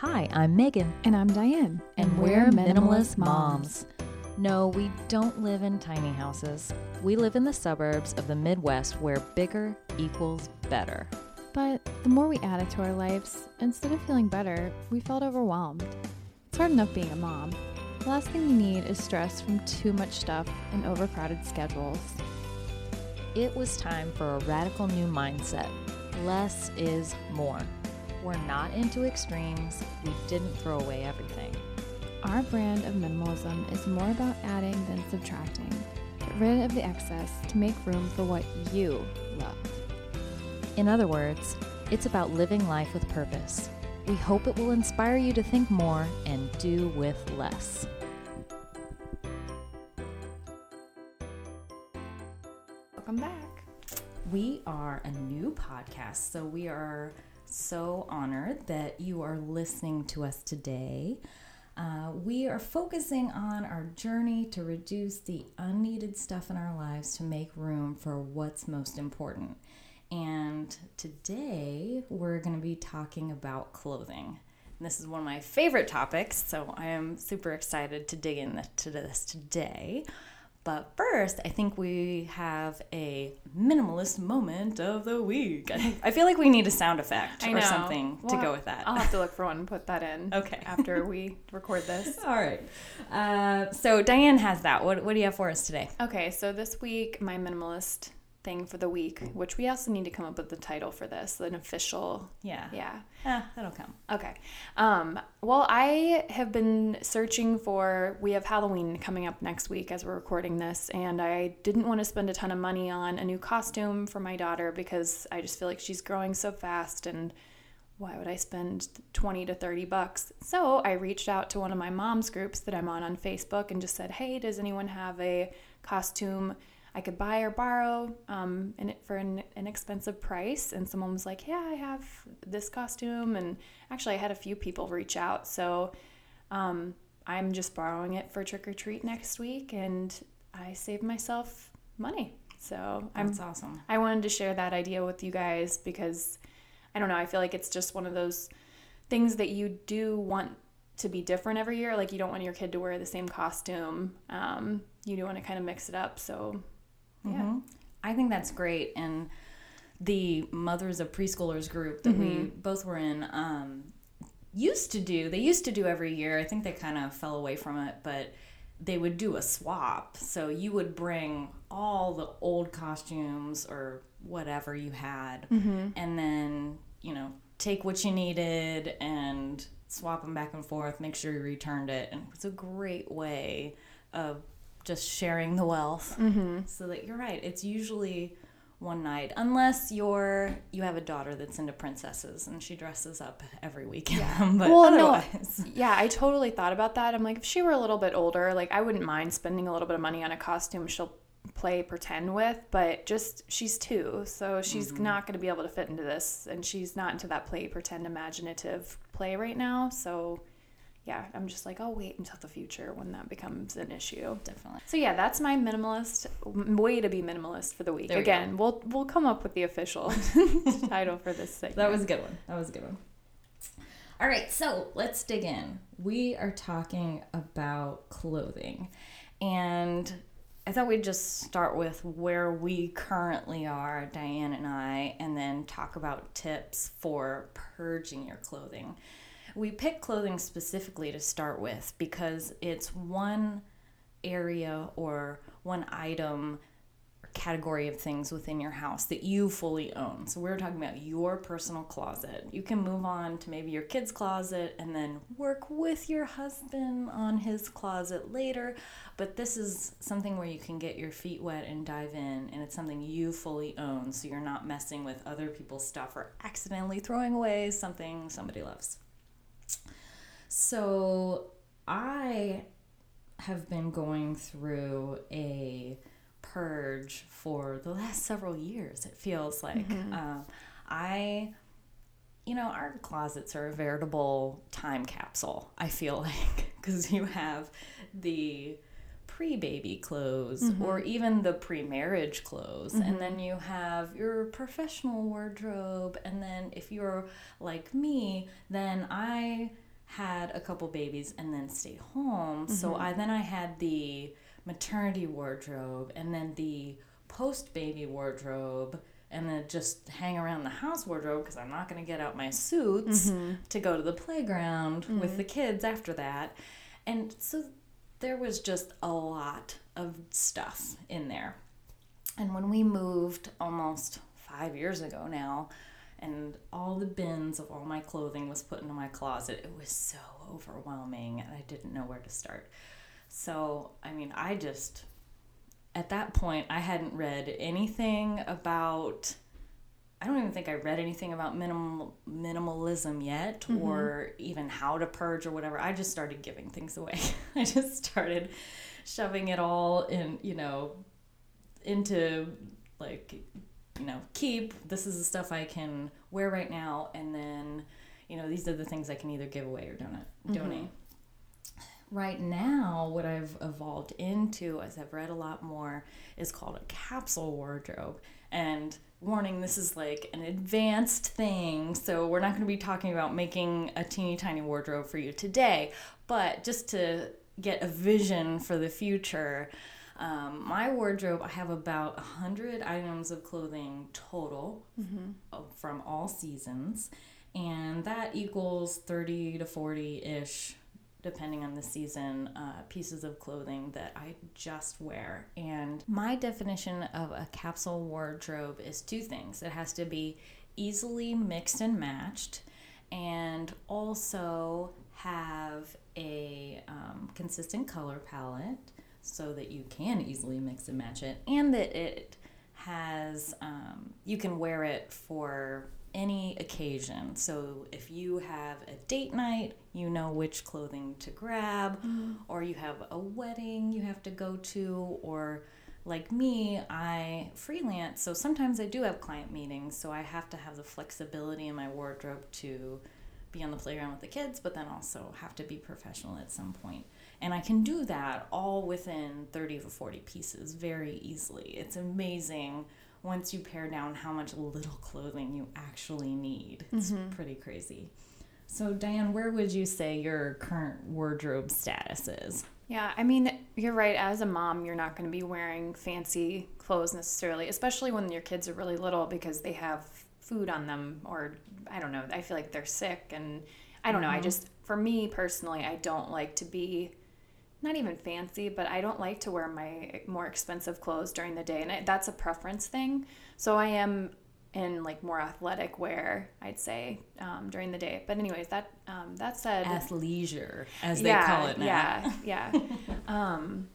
Hi, I'm Megan, And I'm Diane. and we're minimalist moms. No, we don't live in tiny houses. We live in the suburbs of the Midwest where bigger equals better. But the more we added to our lives, instead of feeling better, we felt overwhelmed. It's hard enough being a mom. The last thing you need is stress from too much stuff and overcrowded schedules. It was time for a radical new mindset. Less is more. We're not into extremes. We didn't throw away everything. Our brand of minimalism is more about adding than subtracting. Get rid of the excess to make room for what you love. In other words, it's about living life with purpose. We hope it will inspire you to think more and do with less. Welcome back. We are a new podcast, so we are so honored that you are listening to us today. Uh, we are focusing on our journey to reduce the unneeded stuff in our lives to make room for what's most important. And today we're going to be talking about clothing. And this is one of my favorite topics, so I am super excited to dig into this today. But first, I think we have a minimalist moment of the week. I, feel like we need a sound effect or something to go with that. I'll have to look for one and put that in. Okay. After we record this. All right. Uh, so Diane has that. What, what do you have for us today? Okay, so this week, my minimalist thing for the week, which we also need to come up with the title for this, an official. Yeah. Yeah. Ah, that'll come. Okay. Um, well, I have been searching for. We have Halloween coming up next week as we're recording this, and I didn't want to spend a ton of money on a new costume for my daughter because I just feel like she's growing so fast and why would I spend 20 to 30 bucks? So I reached out to one of my mom's groups that I'm on on Facebook and just said, hey, does anyone have a costume I could buy or borrow um, in it for an inexpensive price? And someone was like, yeah, I have this costume. And actually, I had a few people reach out. So um, I'm just borrowing it for trick or treat next week and I saved myself money. So I'm That's awesome. I wanted to share that idea with you guys because I don't know, I feel like it's just one of those things that you do want to be different every year. Like you don't want your kid to wear the same costume. Um, you do want to kind of mix it up. So yeah. Mhm. I think that's great. And the Mothers of Preschoolers group that we both were in um, used to do, they used to do every year. I think they kind of fell away from it, but they would do a swap. So you would bring all the old costumes or whatever you had, and then, you know, take what you needed and swap them back and forth, make sure you returned it. And it's a great way of just sharing the wealth mm-hmm. so that you're right it's usually one night unless you're you have a daughter that's into princesses and she dresses up every weekend but well, no, otherwise yeah, I totally thought about that. I'm like, if she were a little bit older, like I wouldn't mind spending a little bit of money on a costume she'll play pretend with, but just she's two, so she's mm-hmm. not going to be able to fit into this, and she's not into that play pretend imaginative play right now. So, yeah, I'm just like, I'll wait until the future when that becomes an issue. definitely So yeah, that's my minimalist way to be minimalist for the week. We Again, we'll we'll come up with the official title for this segment. that was a good one that was a good one all right so let's dig in we are talking about clothing and I thought we'd just start with where we currently are, Diane and I, and then talk about tips for purging your clothing. We pick clothing specifically to start with because it's one area or one item or category of things within your house that you fully own. So we're talking about your personal closet. You can move on to maybe your kid's closet and then work with your husband on his closet later, but this is something where you can get your feet wet and dive in and it's something you fully own so you're not messing with other people's stuff or accidentally throwing away something somebody loves. So I have been going through a purge for the last several years. It feels like uh, I, you know, our closets are a veritable time capsule. I feel like because you have the pre-baby clothes mm-hmm. or even the pre-marriage clothes and then mm-hmm. you have your professional wardrobe and then if you're like me then I had a couple babies and then stayed home. So mm-hmm. I then I had the maternity wardrobe and then the post baby wardrobe and then just hang around the house wardrobe because I'm not going to get out my suits to go to the playground with the kids after that. And so there was just a lot of stuff in there. And when we moved almost five years ago now, and all the bins of all my clothing was put into my closet, it was so overwhelming and I didn't know where to start. So, I mean, I just, at that point, I hadn't read anything about. I don't even think I read anything about minimal minimalism yet, mm-hmm. or even how to purge or whatever. I just started giving things away. I just started shoving it all in, you know, into like you know keep this is the stuff i can wear right now and then you know these are the things i can either give away or donate mm-hmm. donate right now what i've evolved into as i've read a lot more is called a capsule wardrobe and warning this is like an advanced thing so we're not going to be talking about making a teeny tiny wardrobe for you today. But just to get a vision for the future um, my wardrobe, I have about 100 items of clothing total uh, from all seasons, and that equals 30 to 40 ish, depending on the season, uh, pieces of clothing that I just wear. And my definition of a capsule wardrobe is two things it has to be easily mixed and matched, and also have a um, consistent color palette so that you can easily mix and match it and that it has um, you can wear it for any occasion so if you have a date night you know which clothing to grab mm-hmm. or you have a wedding you have to go to or like me i freelance so sometimes i do have client meetings so i have to have the flexibility in my wardrobe to be on the playground with the kids but then also have to be professional at some point and I can do that all within 30 to 40 pieces very easily. It's amazing once you pare down how much little clothing you actually need. It's mm-hmm. pretty crazy. So, Diane, where would you say your current wardrobe status is? Yeah, I mean, you're right. As a mom, you're not going to be wearing fancy clothes necessarily, especially when your kids are really little because they have food on them, or I don't know. I feel like they're sick, and I don't know. I mm-hmm. just, for me personally, I don't like to be not even fancy, but I don't like to wear my more expensive clothes during the day, and I, that's a preference thing. So I am in like more athletic wear, I'd say, um, during the day. But anyways, that um, that said, Athleisure, as they call it now. yeah, yeah. um,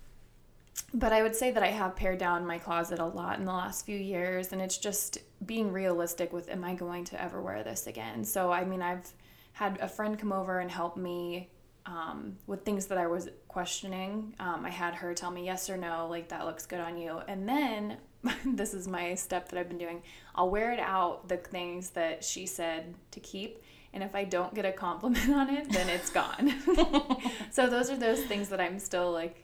but I would say that I have pared down my closet a lot in the last few years, and it's just being realistic with, am I going to ever wear this again? So I mean, I've had a friend come over and help me um, with things that I was questioning. Um, I had her tell me yes or no, like that looks good on you. And then this is my step that I've been doing. I'll wear it out, the things that she said to keep. And if I don't get a compliment on it, then it's gone. so those are those things that I'm still like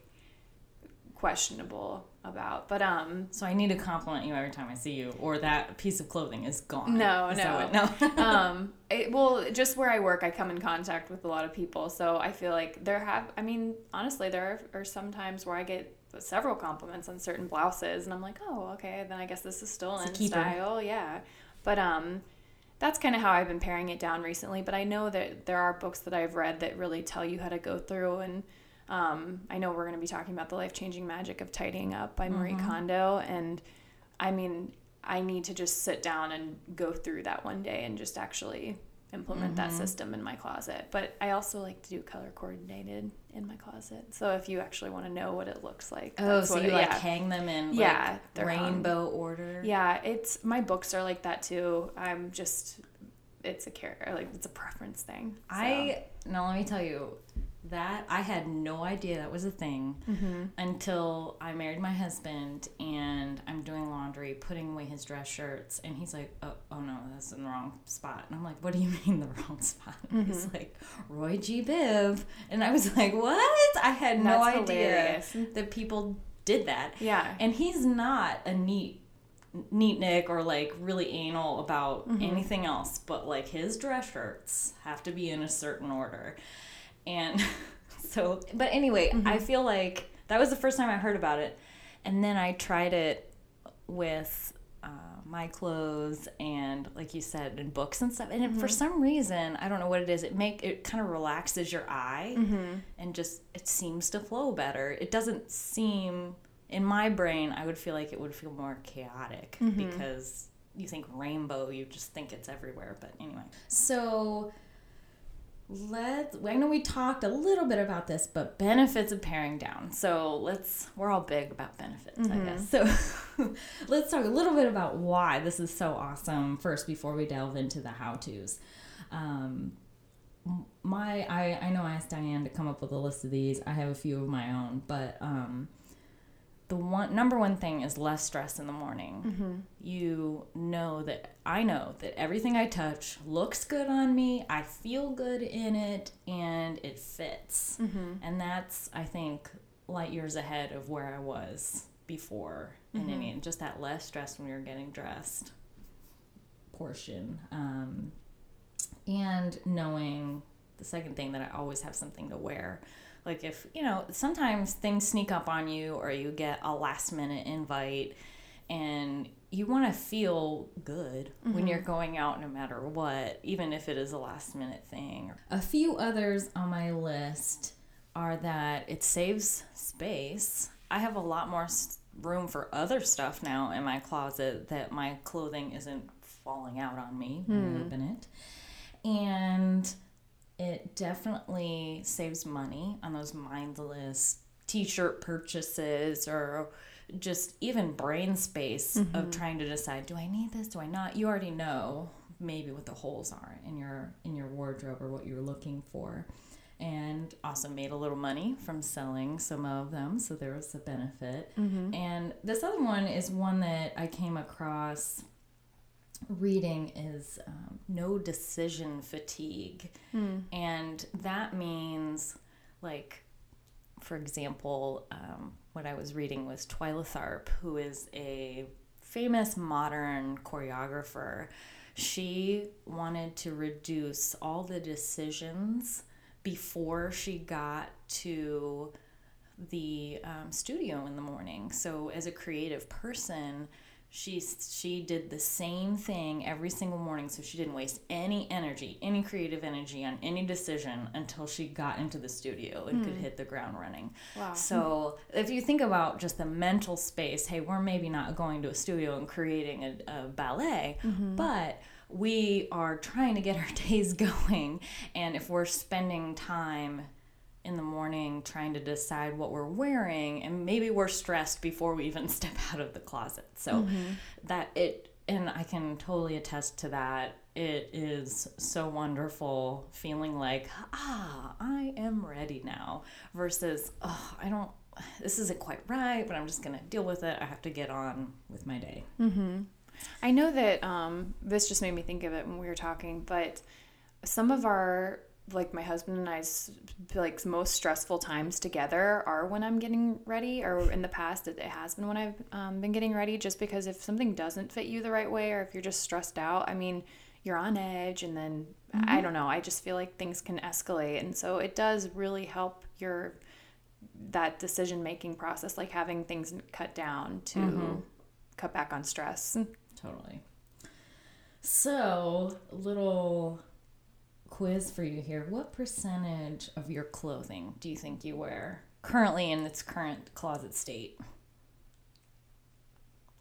questionable about. But um So I need to compliment you every time I see you, or that piece of clothing is gone. No, Is no. what- no. um it, well just where i work i come in contact with a lot of people so i feel like there have i mean honestly there are, are some times where i get several compliments on certain blouses and i'm like oh okay then i guess this is still in style yeah but um that's kind of how i've been paring it down recently but i know that there are books that i've read that really tell you how to go through and um, i know we're going to be talking about the life-changing magic of tidying up by marie Mm-hmm. kondo and i mean I need to just sit down and go through that one day and just actually implement that Mm-hmm. system in my closet. But I also like to do color coordinated in my closet. So if you actually want to know what it looks like, Oh, so you it- like yeah. hang them in Yeah, hung. rainbow order? Yeah, it's my books are like that too. I'm just it's a care like it's a preference thing. So. I now let me tell you that I had no idea that was a thing Mm-hmm. until I married my husband and I'm doing laundry, putting away his dress shirts, and he's like, "Oh, oh no, that's in the wrong spot." And I'm like, "What do you mean the wrong spot?" He's Mm-hmm. like, "Roy G. Biv," and I was like, "What?" I had no That's idea hilarious. that people did that. Yeah. And he's not a neat neat Nick or like really anal about anything else, but like his dress shirts have to be in a certain order. And so, but anyway, I mm-hmm. feel like that was the first time I heard about it. And then I tried it with uh, my clothes and like you said in books and stuff. And it, for mm-hmm. some reason i don't know what it is it make it kind of relaxes your eye mm-hmm. and just it seems to flow better. It doesn't seem in my brain i would feel like it would feel more chaotic because you think rainbow you just think it's everywhere but anyway. So let's i know we talked a little bit about this but benefits of paring down. So let's we're all big about benefits i guess. So let's talk a little bit about why. This is so awesome. First before we delve into the how to's um, my I, I know i asked diane to come up with a list of these. I have a few of my own but um, the one number one thing is less stress in the morning. Mm-hmm. You know that I know that everything I touch looks good on me. I feel good in it, and it fits. Mm-hmm. And that's I think light years ahead of where I was before. And I mean, just that less stress when you're getting dressed portion. Um, and knowing the second thing that I always have something to wear. Like if, you know, sometimes things sneak up on you or you get a last minute invite and you want to feel good when you're mm-hmm. going out no matter what, even if it is a last minute thing. A few others on my list are that it saves space. I have a lot more room for other stuff now in my closet that my clothing isn't falling out on me when hmm. I open it. And it definitely saves money on those mindless t-shirt purchases or just even brain space of mm-hmm. trying to decide do i need this? Do i not? You already know maybe what the holes are in your in your wardrobe or what you're looking for. And also made a little money from selling some of them so there was a benefit. Mm-hmm. And this other one is one that i came across reading is um, no decision fatigue. And that means, like, for example, um, what I was reading was Twyla Tharp, who is a famous modern choreographer. She wanted to reduce all the decisions before she got to the um, studio in the morning. So as a creative person, she she did the same thing every single morning so she didn't waste any energy, any creative energy on any decision until she got into the studio and could hmm. hit the ground running. Wow. So if you think about just the mental space, hey, we're maybe not going to a studio and creating a, a ballet, mm-hmm. but we are trying to get our days going. And if we're spending time in the morning trying to decide what we're wearing, and maybe we're stressed before we even step out of the closet. So that it, and I can totally attest to that. It is so wonderful feeling like, ah, I am ready now, versus, oh, I don't, this isn't quite right, but I'm just going to deal with it. I have to get on with my day. mm-hmm. I know that um, this just made me think of it when we were talking, but some of our like my husband and I's like most stressful times together are when I'm getting ready, or in the past it, it has been when I've um, been getting ready. Just because if something doesn't fit you the right way, or if you're just stressed out, I mean, you're on edge, and then I don't know. I just feel like things can escalate, and so it does really help your that decision making process, like having things cut down to cut back on stress. Totally. So, little quiz for you here. What percentage of your clothing do you think you wear currently in its current closet state?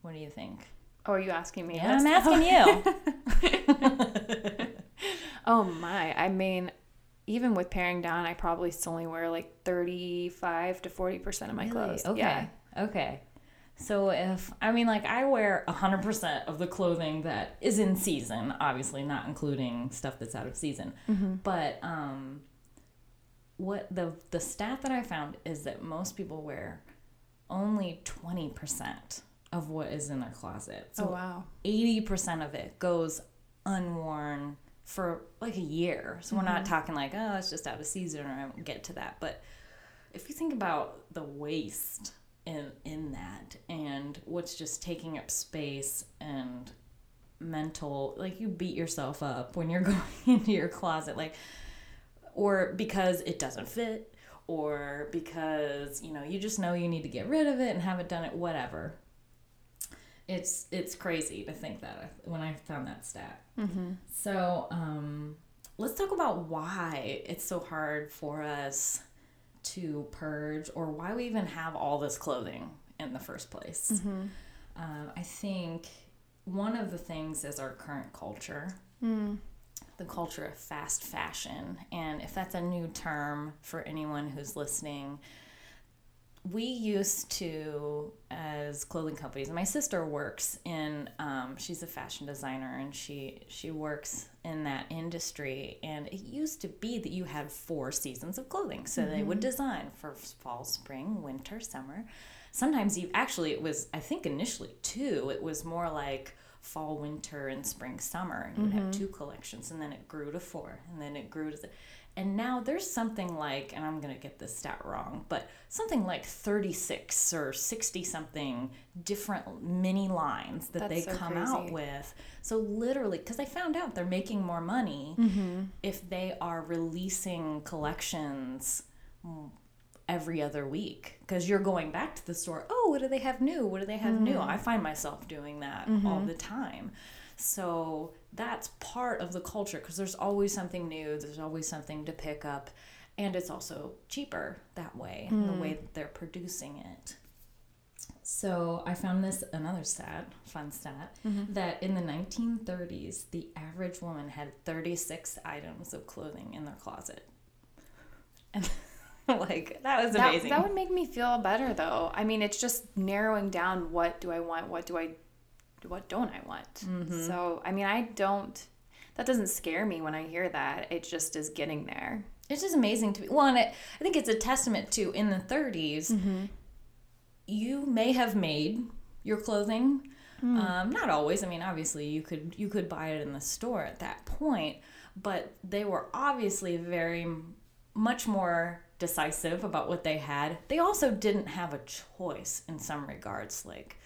What do you think? Oh, are you asking me? Yeah? I'm asking you. Oh my! I mean, even with paring down, I probably still only wear like thirty-five to forty percent of my clothes. Okay. Yeah. Okay. So if I mean like I wear 100% of the clothing that is in season, obviously not including stuff that's out of season. But um what the the stat that I found is that most people wear only 20% of what is in their closet. So oh wow. 80% of it goes unworn for like a year. So we're Mm-hmm. not talking like, oh, it's just out of season or I won't get to that. But if you think about the waste in in that. And what's just taking up space and mental like you beat yourself up when you're going into your closet like or because it doesn't fit or because you know you just know you need to get rid of it and haven't done it whatever. It's it's crazy to think that when i found that stat. Mm-hmm. so um, let's talk about why it's so hard for us to purge or why we even have all this clothing in the first place mm-hmm. uh, i think one of the things is our current culture mm the culture of fast fashion. And if that's a new term for anyone who's listening, we used to, as clothing companies, my sister works in, um, she's a fashion designer and she, she works in that industry. And it used to be that you had four seasons of clothing. So mm-hmm. they would mm-hmm. design for fall, spring, winter, summer. Sometimes you actually, it was, I think initially two, it was more like, fall, winter, and spring, summer. And you mm-hmm. have two collections, and then it grew to four, and then it grew to. And now there's something like, and I'm going to get this stat wrong, but something like 36 or 60 something different mini lines that That's they so come crazy. out with. So, literally, because I found out they're making more money mm-hmm. if they are releasing collections every other week because you're going back to the store. Oh, what do they have new? What do they have mm-hmm. new? I find myself doing that mm-hmm. all the time. So that's part of the culture because there's always something new, there's always something to pick up, and it's also cheaper that way, mm. the way that they're producing it. So I found this another stat, fun stat, mm-hmm. that in the 1930s, the average woman had 36 items of clothing in their closet. And like that was amazing. That, that would make me feel better though. I mean, it's just narrowing down what do I want, what do I what don't I want. Mm-hmm. So, I mean, I don't that doesn't scare me when I hear that. It just is getting there. It's just amazing to me. Well, and it, I think it's a testament to in the 30s, mm-hmm. you may have made your clothing. Mm. Um, not always. I mean, obviously, you could you could buy it in the store at that point, but they were obviously very much more decisive about what they had. They also didn't have a choice in some regards, like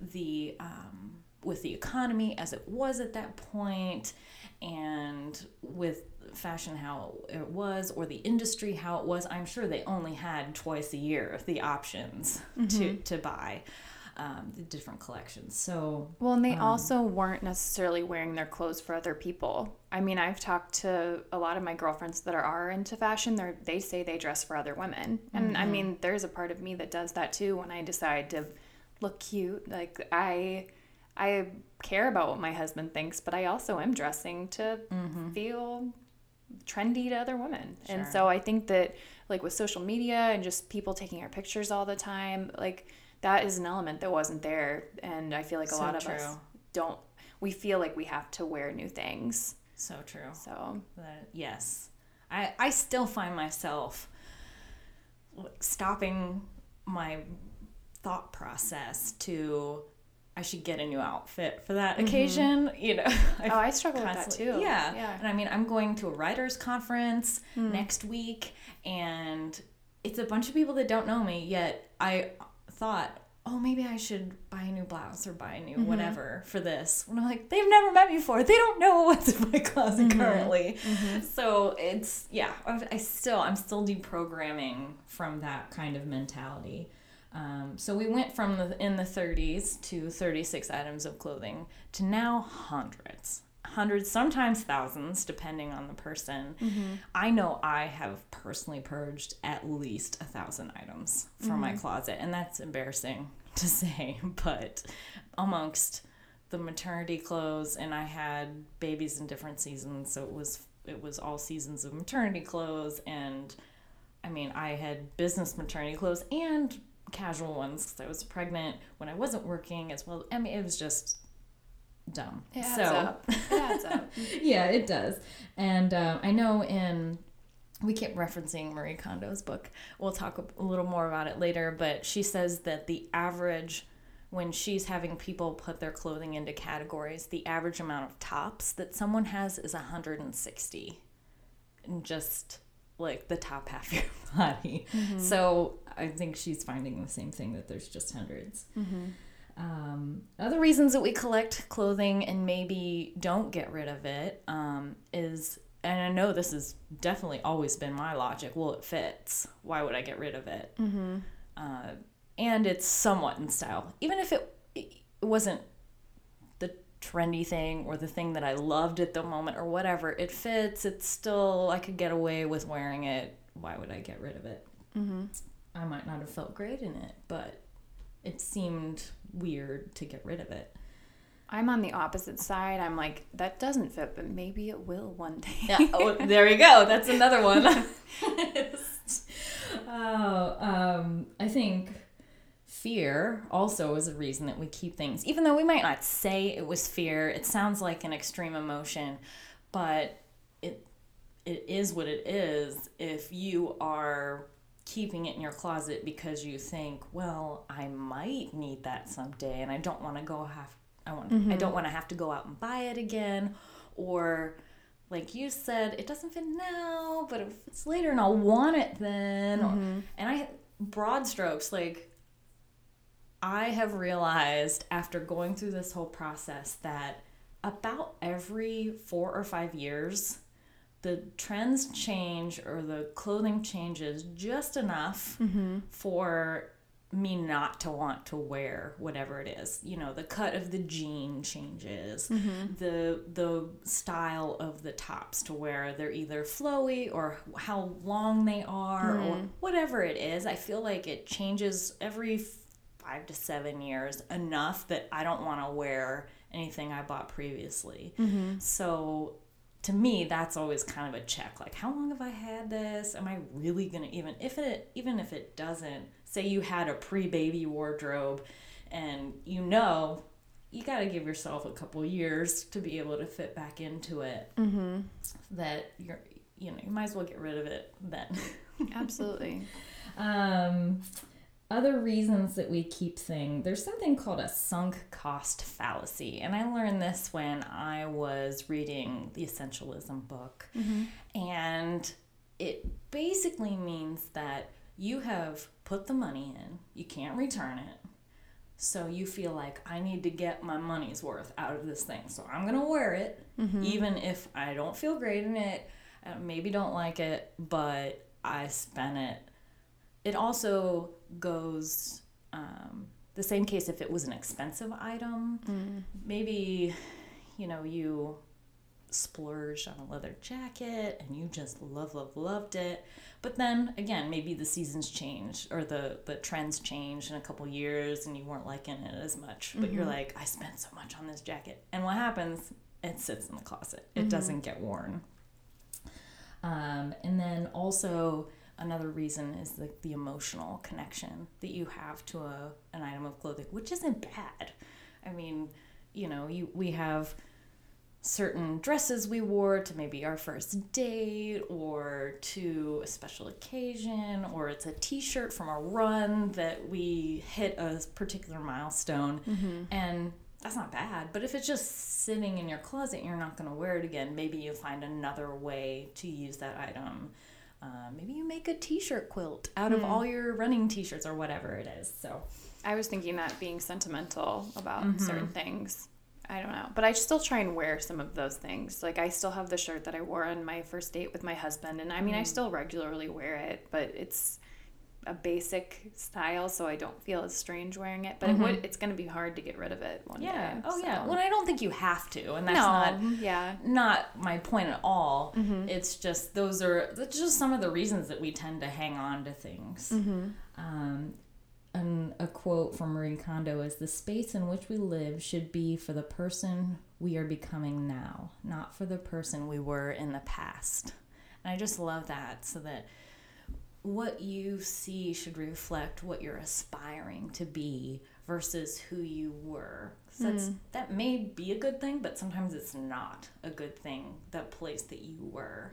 the um, with the economy as it was at that point, and with fashion how it was, or the industry how it was. I'm sure they only had twice a year the options mm-hmm. to to buy um, the different collections. So well, and they um, also weren't necessarily wearing their clothes for other people. I mean, I've talked to a lot of my girlfriends that are, are into fashion. They they say they dress for other women, and mm-hmm. I mean, there's a part of me that does that too. When I decide to look cute, like I. I care about what my husband thinks, but I also am dressing to mm-hmm. feel trendy to other women. Sure. And so I think that like with social media and just people taking our pictures all the time, like that is an element that wasn't there and i feel like a so lot of us don't we feel like we have to wear new things so true so that, yes i i still find myself stopping my thought process to I should get a new outfit for that mm-hmm. occasion. You know, I oh, I struggle with that too. Yeah, yeah. And I mean, I'm going to a writers' conference mm. next week, and it's a bunch of people that don't know me yet. I thought, oh, maybe I should buy a new blouse or buy a new mm-hmm. whatever for this. When I'm like, they've never met me before. They don't know what's in my closet mm-hmm. currently. Mm-hmm. So it's, yeah, I still, I'm still deprogramming from that kind of mentality. Um, so we went from the, in the 30s to 36 items of clothing to now hundreds hundreds, sometimes thousands, depending on the person. Mm-hmm. I know I have personally purged at least a thousand items from mm-hmm. my closet, and that's embarrassing to say, but amongst the maternity clothes, and I had babies in different seasons, so it was it was all seasons of maternity clothes, and I mean I had business maternity clothes and casual ones because I was pregnant when I wasn't working as well. I mean, it was just dumb. It adds so, up. It adds up. yeah, it does. And um, I know in we keep referencing Marie Kondo's book. We'll talk a little more about it later, but she says that the average when she's having people put their clothing into categories, the average amount of tops that someone has is 160. And just like the top half of your body. So I think she's finding the same thing that there's just 100s Um, other reasons that we collect clothing and maybe don't get rid of it um, is, and I know this has definitely always been my logic. Well, it fits. Why would I get rid of it? Mm-hmm. Uh, and it's somewhat in style, even if it, it wasn't trendy thing or the thing that I loved at the moment or whatever. It fits. It's still I could get away with wearing it. Why would I get rid of it? Mm-hmm. I might not have felt great in it, but it seemed weird to get rid of it. I'm on the opposite side. I'm like, that doesn't fit, but maybe it will one day. Yeah. Oh, there you go. That's another one. oh, um, I think fear also is a reason that we keep things, even though we might not say it was fear. It sounds like an extreme emotion, but it it is what it is. If you are keeping it in your closet because you think, well, I might need that someday, and I don't want to go have I want I mm-hmm. don't want to have to go out and buy it again, or like you said, it doesn't fit now, but if it's later and I'll want it then. Or, mm-hmm. and I broad strokes like I have realized after going through this whole process that about every 4 or 5 years the trends change or the clothing changes just enough mm-hmm. for me not to want to wear whatever it is. You know, the cut of the jean changes, mm-hmm. the the style of the tops to where they're either flowy or how long they are or mm-hmm. whatever it is. I feel like it changes every 5 to 7 years enough that I don't want to wear anything I bought previously. So to me that's always kind of a check like how long have i had this am i really gonna even if it even if it doesn't say you had a pre-baby wardrobe and you know you got to give yourself a couple years to be able to fit back into it mm-hmm. that you're you know you might as well get rid of it then Absolutely. um, other reasons that we keep things there's something called a sunk cost fallacy. And i learned this when i was reading the essentialism book. Mm-hmm. And it basically means that you have put the money in you can't return it. So you feel like i need to get my money's worth out of this thing. So i'm going to wear it mm-hmm. even if i don't feel great in it maybe don't like it but i spent it it also goes um, the same case if it was an expensive item. Maybe, you know, you splurged on a leather jacket and you just love, love, loved it. But then again, maybe the seasons changed or the, the trends changed in a couple years and you weren't liking it as much. But you're like, I spent so much on this jacket. And what happens? It sits in the closet, it doesn't get worn. Um, and then also another reason is like the emotional connection that you have to a an item of clothing, which isn't bad. I mean, you know, you we have certain dresses we wore to maybe our first date or to a special occasion or it's a t-shirt from a run that we hit a particular milestone. Mm-hmm. And that's not bad but if it's just sitting in your closet you're not going to wear it again. Maybe you find another way to use that item uh, maybe you make a t-shirt quilt out of hmm. all your running t-shirts or whatever it is so I was thinking that being sentimental about mm-hmm. certain things. I don't know. But I still try and wear some of those things. Like I still have the shirt that I wore on my first date with my husband and I mean I mm. still regularly wear it, but it's a basic style so I don't feel as strange wearing it. But it would mm-hmm. it's gonna be hard to get rid of it one yeah day. oh yeah well i don't think you have to and that's no, not yeah. not my point at all. Mm-hmm. It's just those are that's just some of the reasons that we tend to hang on to things. Mm-hmm. Um, and a quote from Marie Kondo is the space in which we live should be for the person we are becoming now, not for the person we were in the past. And I just love that so that what you see should reflect what you're aspiring to be versus who you were. So that's, hmm. that may be a good thing, but sometimes it's not a good thing, that place that you were.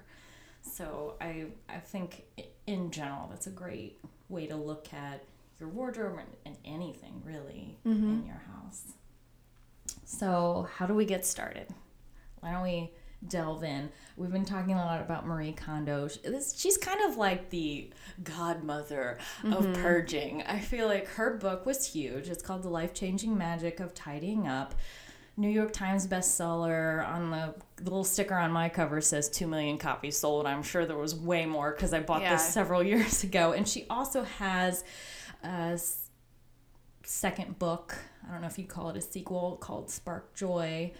So I, I think in general, that's a great way to look at your wardrobe and, and anything really mm-hmm. in your house. So, how do we get started? Why don't we delve in, we've been talking a lot about Marie Kondo. She's kind of like the godmother of mm-hmm. purging. I feel like her book was huge. It's called The Life Changing Magic of Tidying Up. New York Times bestseller. On the, little sticker on my cover says 2 million copies sold. I'm sure there was way more because I bought yeah. this several years ago. And she also has a second book. I don't know if you call it a sequel called Spark Joy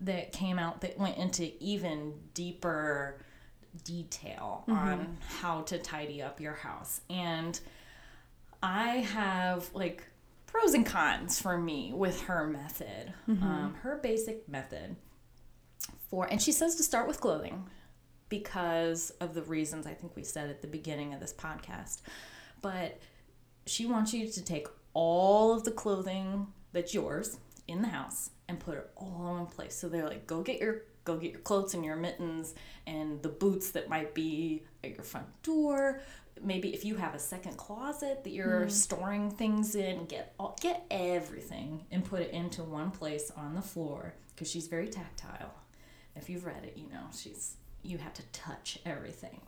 that came out that went into even deeper detail mm-hmm. on how to tidy up your house. And I have like pros and cons for me with her method. Mm-hmm. Um, her basic method for, and she says to start with clothing because of the reasons I think we said at the beginning of this podcast. But she wants you to take all of the clothing that's yours in the house and put it all in place. So they're like, go get your go get your clothes and your mittens and the boots that might be at your front door. Maybe if you have a second closet that you're mm. storing things in, get all, get everything and put it into one place on the floor because she's very tactile. If you've read it, you know she's you have to touch everything.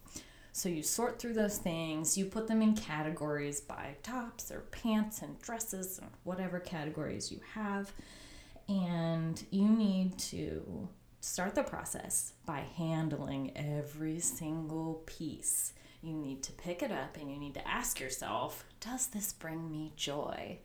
So you sort through those things, you put them in categories by tops or pants and dresses and whatever categories you have and you need to start the process by handling every single piece. You need to pick it up and you need to ask yourself, does this bring me joy?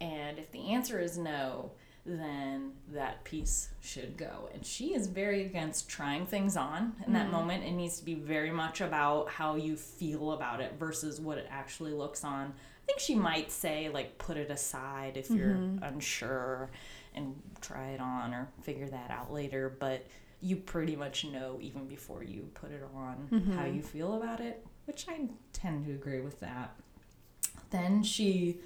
And if the answer is no, then that piece should go. And she is very against trying things on in that mm moment. It needs to be very much about how you feel about it versus what it actually looks on. I think she might say, like, put it aside if you're mm-hmm. unsure and try it on or figure that out later. But you pretty much know even before you put it on mm-hmm. how you feel about it, which I tend to agree with that. Then she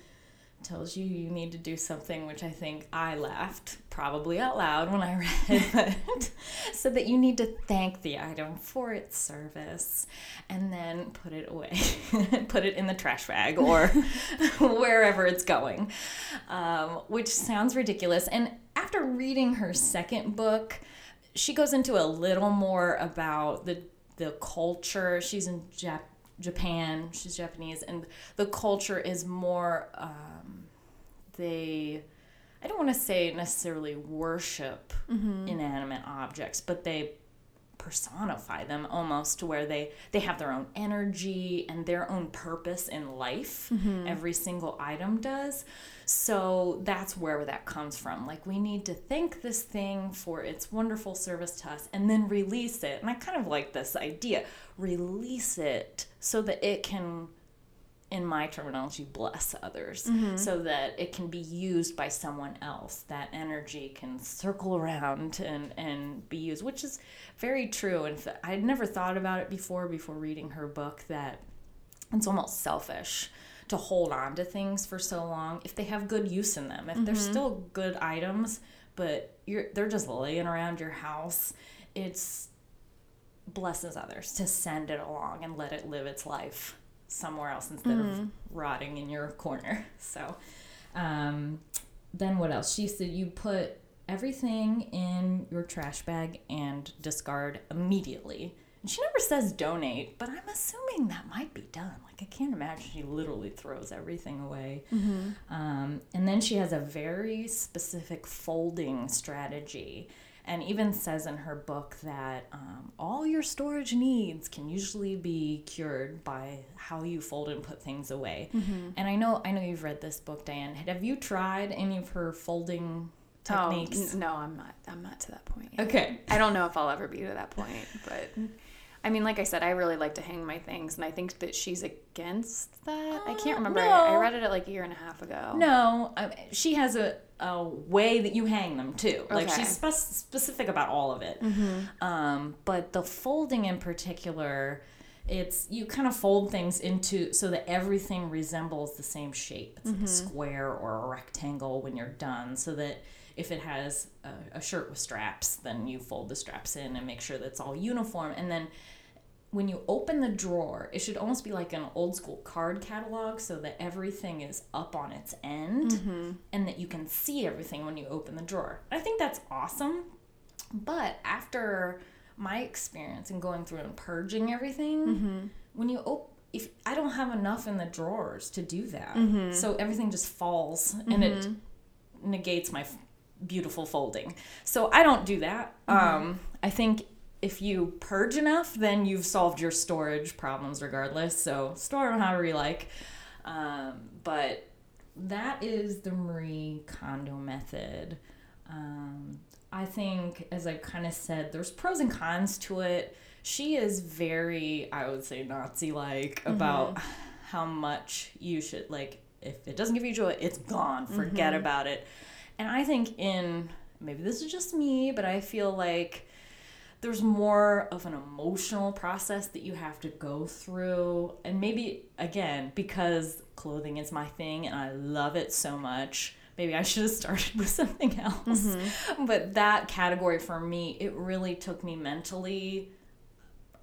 tells you you need to do something which I think I laughed probably out loud when I read it. so that you need to thank the item for its service and then put it away. put it in the trash bag or wherever it's going. Um, which sounds ridiculous. And after reading her second book, she goes into a little more about the the culture. She's in Jap- Japan. She's Japanese, and the culture is more. Um, they, I don't want to say necessarily worship mm-hmm. inanimate objects, but they personify them almost to where they they have their own energy and their own purpose in life. Mm-hmm. every single item does. So that's where that comes from. Like we need to thank this thing for its wonderful service to us and then release it. And i kind of like this idea. Release it so that it can in my terminology, bless others mm-hmm. so that it can be used by someone else. That energy can circle around and, and be used, which is very true. And I'd never thought about it before, before reading her book, that it's almost selfish to hold on to things for so long if they have good use in them. If mm-hmm. they're still good items, but you're they're just laying around your house, it's blesses others to send it along and let it live its life somewhere else instead mm-hmm. of rotting in your corner. So, um, then what else? She said you put everything in your trash bag and discard immediately. And she never says donate, but I'm assuming that might be done. Like, I can't imagine she literally throws everything away. Mm-hmm. Um, and then she has a very specific folding strategy and even says in her book that um, all your storage needs can usually be cured by how you fold and put things away. Mm-hmm. And I know I know you've read this book, Diane. Have you tried any of her folding techniques? Oh, no, I'm not. I'm not to that point. Yet. Okay. I don't know if I'll ever be to that point, but I mean, like I said, I really like to hang my things, and I think that she's against that. Uh, I can't uh, remember. No. I, I, read it like a year and a half ago. No, I she has a, a way that you hang them too. Okay. Like she's spe- specific about all of it. Mm-hmm. Um, but the folding in particular, it's you kind of fold things into so that everything resembles the same shape. It's mm-hmm. like a mm-hmm. square or a rectangle when you're done, so that if it has a, a, shirt with straps, then you fold the straps in and make sure that it's all uniform. And then when you open the drawer, it should almost be like an old school card catalog so that everything is up on its end mm-hmm. and that you can see everything when you open the drawer. I think that's awesome. But after my experience in going through and purging everything, when you open, if I don't have enough in the drawers to do that, so everything just falls and it negates my beautiful folding. So I don't do that. Um, I think if you purge enough, then you've solved your storage problems regardless. So store them however you like. Um, but that is the Marie Kondo method. Um, I think, as I kind of said, there's pros and cons to it. She is very, I would say, Nazi like about how much you should, like, if it doesn't give you joy, it's gone. Forget about it. And I think, in maybe this is just me, but I feel like there's more of an emotional process that you have to go through. And maybe, again, because clothing is my thing and I love it so much, maybe I should have started with something else. Mm-hmm. But that category for me, it really took me mentally,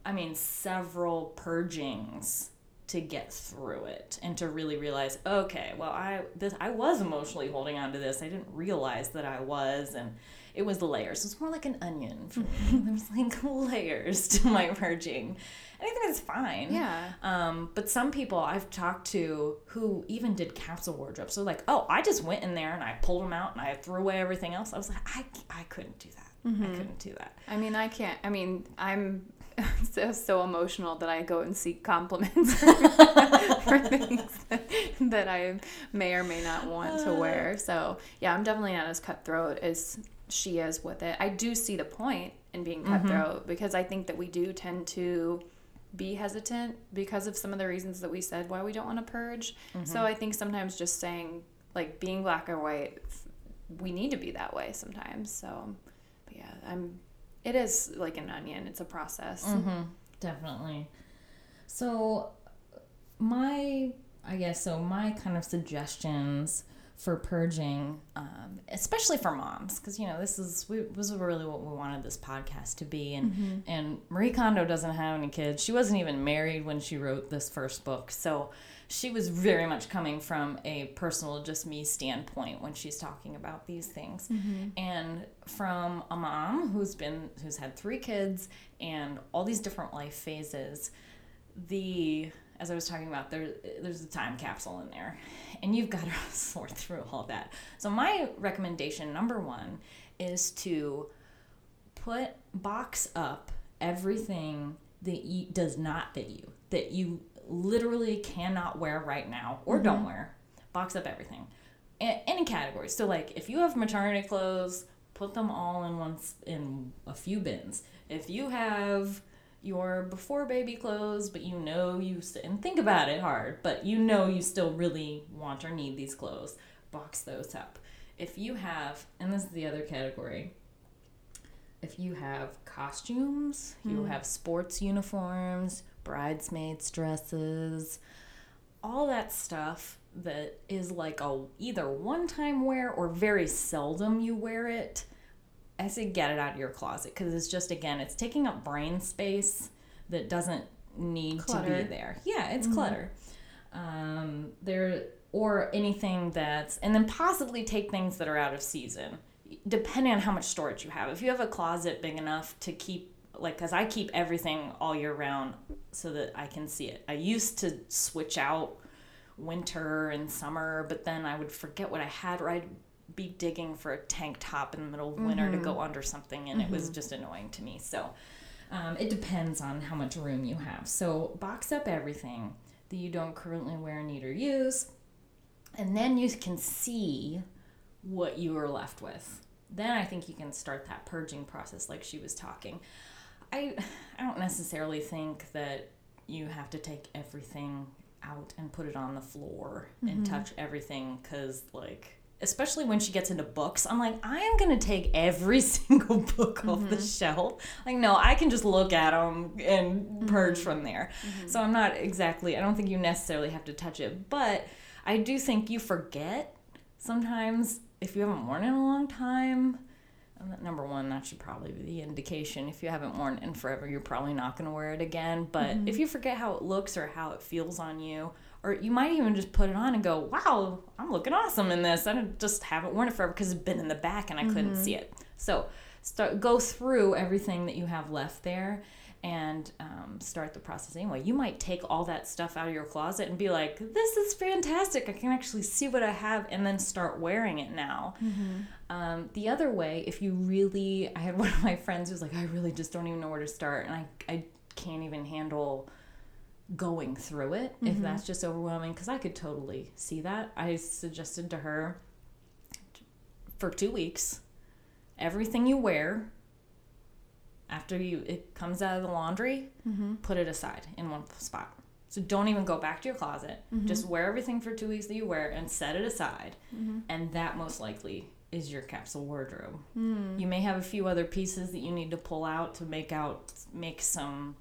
I mean, several purgings to get through it and to really realize okay well i this i was emotionally holding on to this i didn't realize that i was and it was layers it's more like an onion for me mm-hmm. there's like layers to my purging and i think that's fine Yeah. um, but some people I've talked to who even did capsule wardrobe, so like, oh, I just went in there and I pulled them out and I threw away everything else. I was like, I, I couldn't do that. I mm-hmm. couldn't do that. I mean, I can't. I mean, I'm so, so emotional that I go and seek compliments for, for things that, that I may or may not want to uh. wear. So, yeah, I'm definitely not as cutthroat as she is with it. I do see the point in being mm-hmm. cutthroat because I think that we do tend to be hesitant because of some of the reasons that we said why we don't want to purge. So, mm-hmm. I think sometimes just saying, like, being black or white, we need to be that way sometimes. So, but yeah, I'm. It is like an onion. It's a process. Mm-hmm, definitely. So, my, I guess, so my kind of suggestions for purging, um, especially for moms, because you know this is we this is really what we wanted this podcast to be, and and Marie Kondo doesn't have any kids. She wasn't even married when she wrote this first book, so she was very much coming from a personal, just me standpoint when she's talking about these things, and from a mom who's been who's had three kids and all these different life phases the as I was talking about, there there's a time capsule in there, and you've got to sort through all that. So my recommendation number one is to put box up everything that you, does not fit you that you literally cannot wear right now or don't mm-hmm. wear. Box up everything, A- any category. So like if you have maternity clothes, put them all in one s- in a few bins. If you have your before baby clothes, but you know you st- and think about it hard, but you know you still really want or need these clothes, box those up. If you have, and this is the other category, if you have costumes, you hmm. have sports uniforms, bridesmaids dresses, all that stuff that is like a either one time wear or very seldom you wear it. I say get it out of your closet because it's just again it's taking up brain space that doesn't need to be there. Yeah, it's clutter. Um, there or anything that's and then possibly take things that are out of season depending on how much storage you have. If you have a closet big enough to keep like cuz I keep everything all year round so that I can see it. I used to switch out winter and summer, but then I would forget what I had I'd be digging for a tank top in the middle of winter to go mm-hmm. under something and it was mm-hmm. just annoying to me. So um, it depends on how much room you have. So box up everything that you don't currently wear, need, or use, and then you can see what you are left with. Then I think you can start that purging process, like she was talking. I I don't necessarily think that you have to take everything out and put it on the floor and mm-hmm. touch everything because like especially when she gets into books i'm like i am going to take every single book off the mm-hmm. shelf. Like no i can just look at them and mm-hmm. purge from there. Mm-hmm. So i'm not exactly i don't think you necessarily have to touch it but i do think you forget sometimes if you haven't worn it in a long time. Number one, that should probably be the indication. If you haven't worn it in forever, you're probably not going to wear it again. But if you forget how it looks or how it feels on you, or you might even just put it on and go, "Wow, I'm looking awesome in this." I just haven't worn it forever because it's been in the back and I couldn't see it. So start go through everything that you have left there and um, start the process anyway. You might take all that stuff out of your closet and be like, "This is fantastic! I can actually see what I have," and then start wearing it now. Um, the other way, if you really, I had one of my friends who was like, "I really just don't even know where to start," and I I can't even handle going through it if mm-hmm. that's just overwhelming because I could totally see that. I suggested to her for two weeks, everything you wear after you it comes out of the laundry, mm-hmm. put it aside in one spot. So don't even go back to your closet. Mm-hmm. Just wear everything for two weeks that you wear and set it aside, and that most likely is your capsule wardrobe. Mm. You may have a few other pieces that you need to pull out to make out make some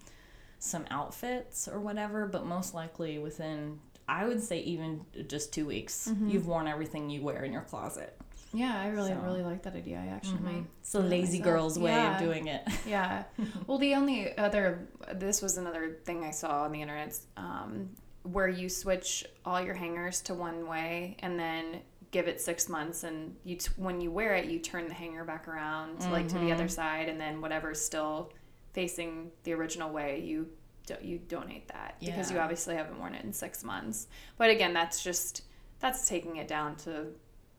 some outfits or whatever, but most likely within I would say even just two weeks, you've worn everything you wear in your closet. Yeah, I really So- Mm-hmm. really like that idea. I actually might. It's a lazy myself. girl's way Yeah. of doing it. Yeah. Well, the only other this was another thing I saw on the internet um, where you switch all your hangers to one way and then give it six months and you t- when you wear it you turn the hanger back around like to the other side and then whatever's still facing the original way you do- you donate that because you obviously haven't worn it in six months. But again, that's just that's taking it down to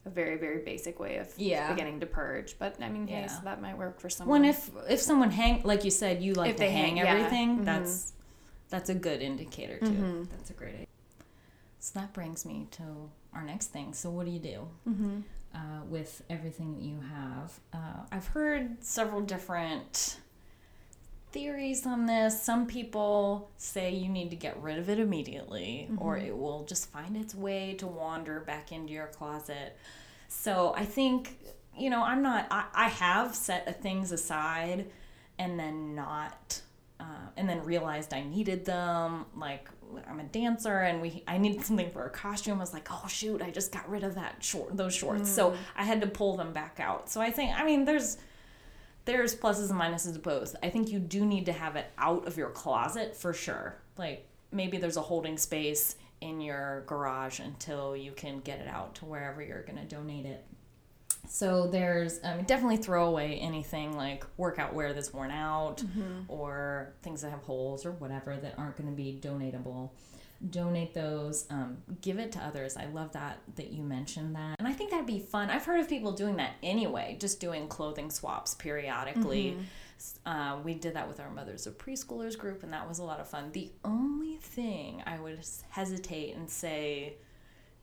a very very basic way of Yeah. beginning to purge. But I mean, hey, Yeah. so that might work for someone. When if if someone hang like you said you like If to they hang, hang, yeah. everything, Mhm. that's that's a good indicator too. Mhm. That's a great idea. So that brings me to our next thing. So what do you do Mm-hmm. uh, with everything that you have? Uh, I've heard several different theories on this. Some people say you need to get rid of it immediately, or it will just find its way to wander back into your closet. So I think, you know, I'm not, I, I have set things aside and then not, uh, and then realized I needed them. Like, I'm a dancer and we, I needed something for a costume. I was like, oh shoot, I just got rid of that short, those shorts. So I had to pull them back out. So I think, I mean, there's, there's pluses and minuses to both. I think you do need to have it out of your closet for sure. Like maybe there's a holding space in your garage until you can get it out to wherever you're going to donate it. So there's um, definitely throw away anything like workout wear that's worn out or things that have holes or whatever that aren't going to be donatable. Donate those, um, give it to others. I love that that you mentioned that, and I think that'd be fun. I've heard of people doing that anyway, just doing clothing swaps periodically. Uh, we did that with our mothers of preschoolers group, and that was a lot of fun. The only thing I would hesitate and say,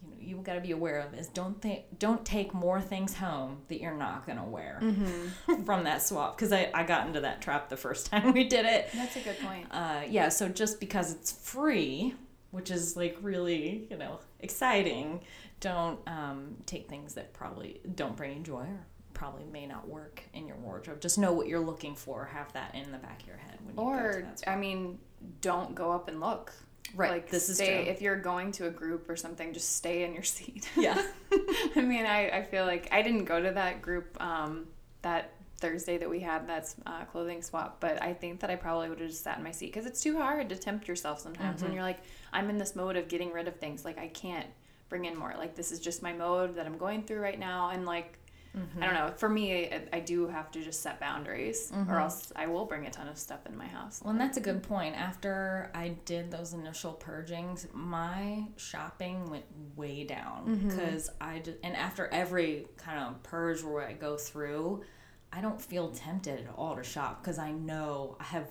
you know, you got to be aware of is don't think don't take more things home that you're not gonna wear from that swap because I, I got into that trap the first time we did it. That's a good point. Uh, yeah, so just because it's free, which is like really you know exciting, don't um, take things that probably don't bring you joy or probably may not work in your wardrobe. Just know what you're looking for. Have that in the back of your head when you go to Or. I mean, don't go up and look. Right, Like this is true. If you're going to a group or something, just stay in your seat. yeah. I mean, I, I feel like I didn't go to that group um, that Thursday that we had that's uh, clothing swap, but I think that I probably would have just sat in my seat because it's too hard to tempt yourself sometimes Mm-hmm. when you're like, I'm in this mode of getting rid of things. Like, I can't bring in more. Like, this is just my mode that I'm going through right now. And, like, Mm-hmm. I don't know. For me, I, I do have to just set boundaries or else I will bring a ton of stuff in my house. Mm-hmm. Well, and that's a good point. After I did those initial purgings, my shopping went way down because I just, and after every kind of purge where I go through, I don't feel tempted at all to shop because I know I have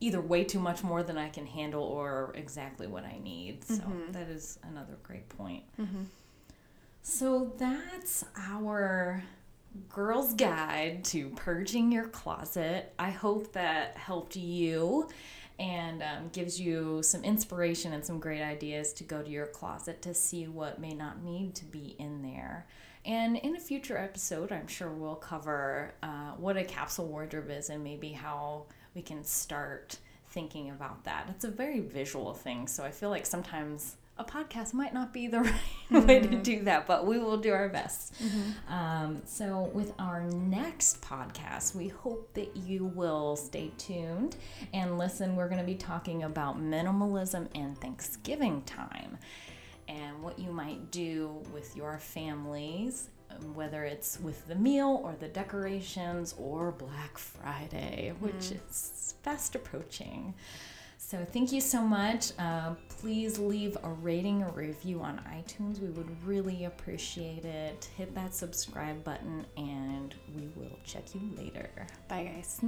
either way too much more than I can handle or exactly what I need. So that is another great point. So that's our girl's guide to purging your closet. I hope that helped you and um, gives you some inspiration and some great ideas to go to your closet to see what may not need to be in there. And in a future episode, I'm sure we'll cover uh, what a capsule wardrobe is and maybe how we can start thinking about that. It's a very visual thing, so I feel like sometimes a podcast might not be the right way to do that, but we will do our best. Um, so, with our next podcast, we hope that you will stay tuned and listen. We're going to be talking about minimalism and Thanksgiving time and what you might do with your families whether it's with the meal or the decorations or Black Friday, which Mm-hmm. is fast approaching. So thank you so much. Uh, please leave a rating or review on iTunes. We would really appreciate it. Hit that subscribe button, and we will check you later. Bye, guys.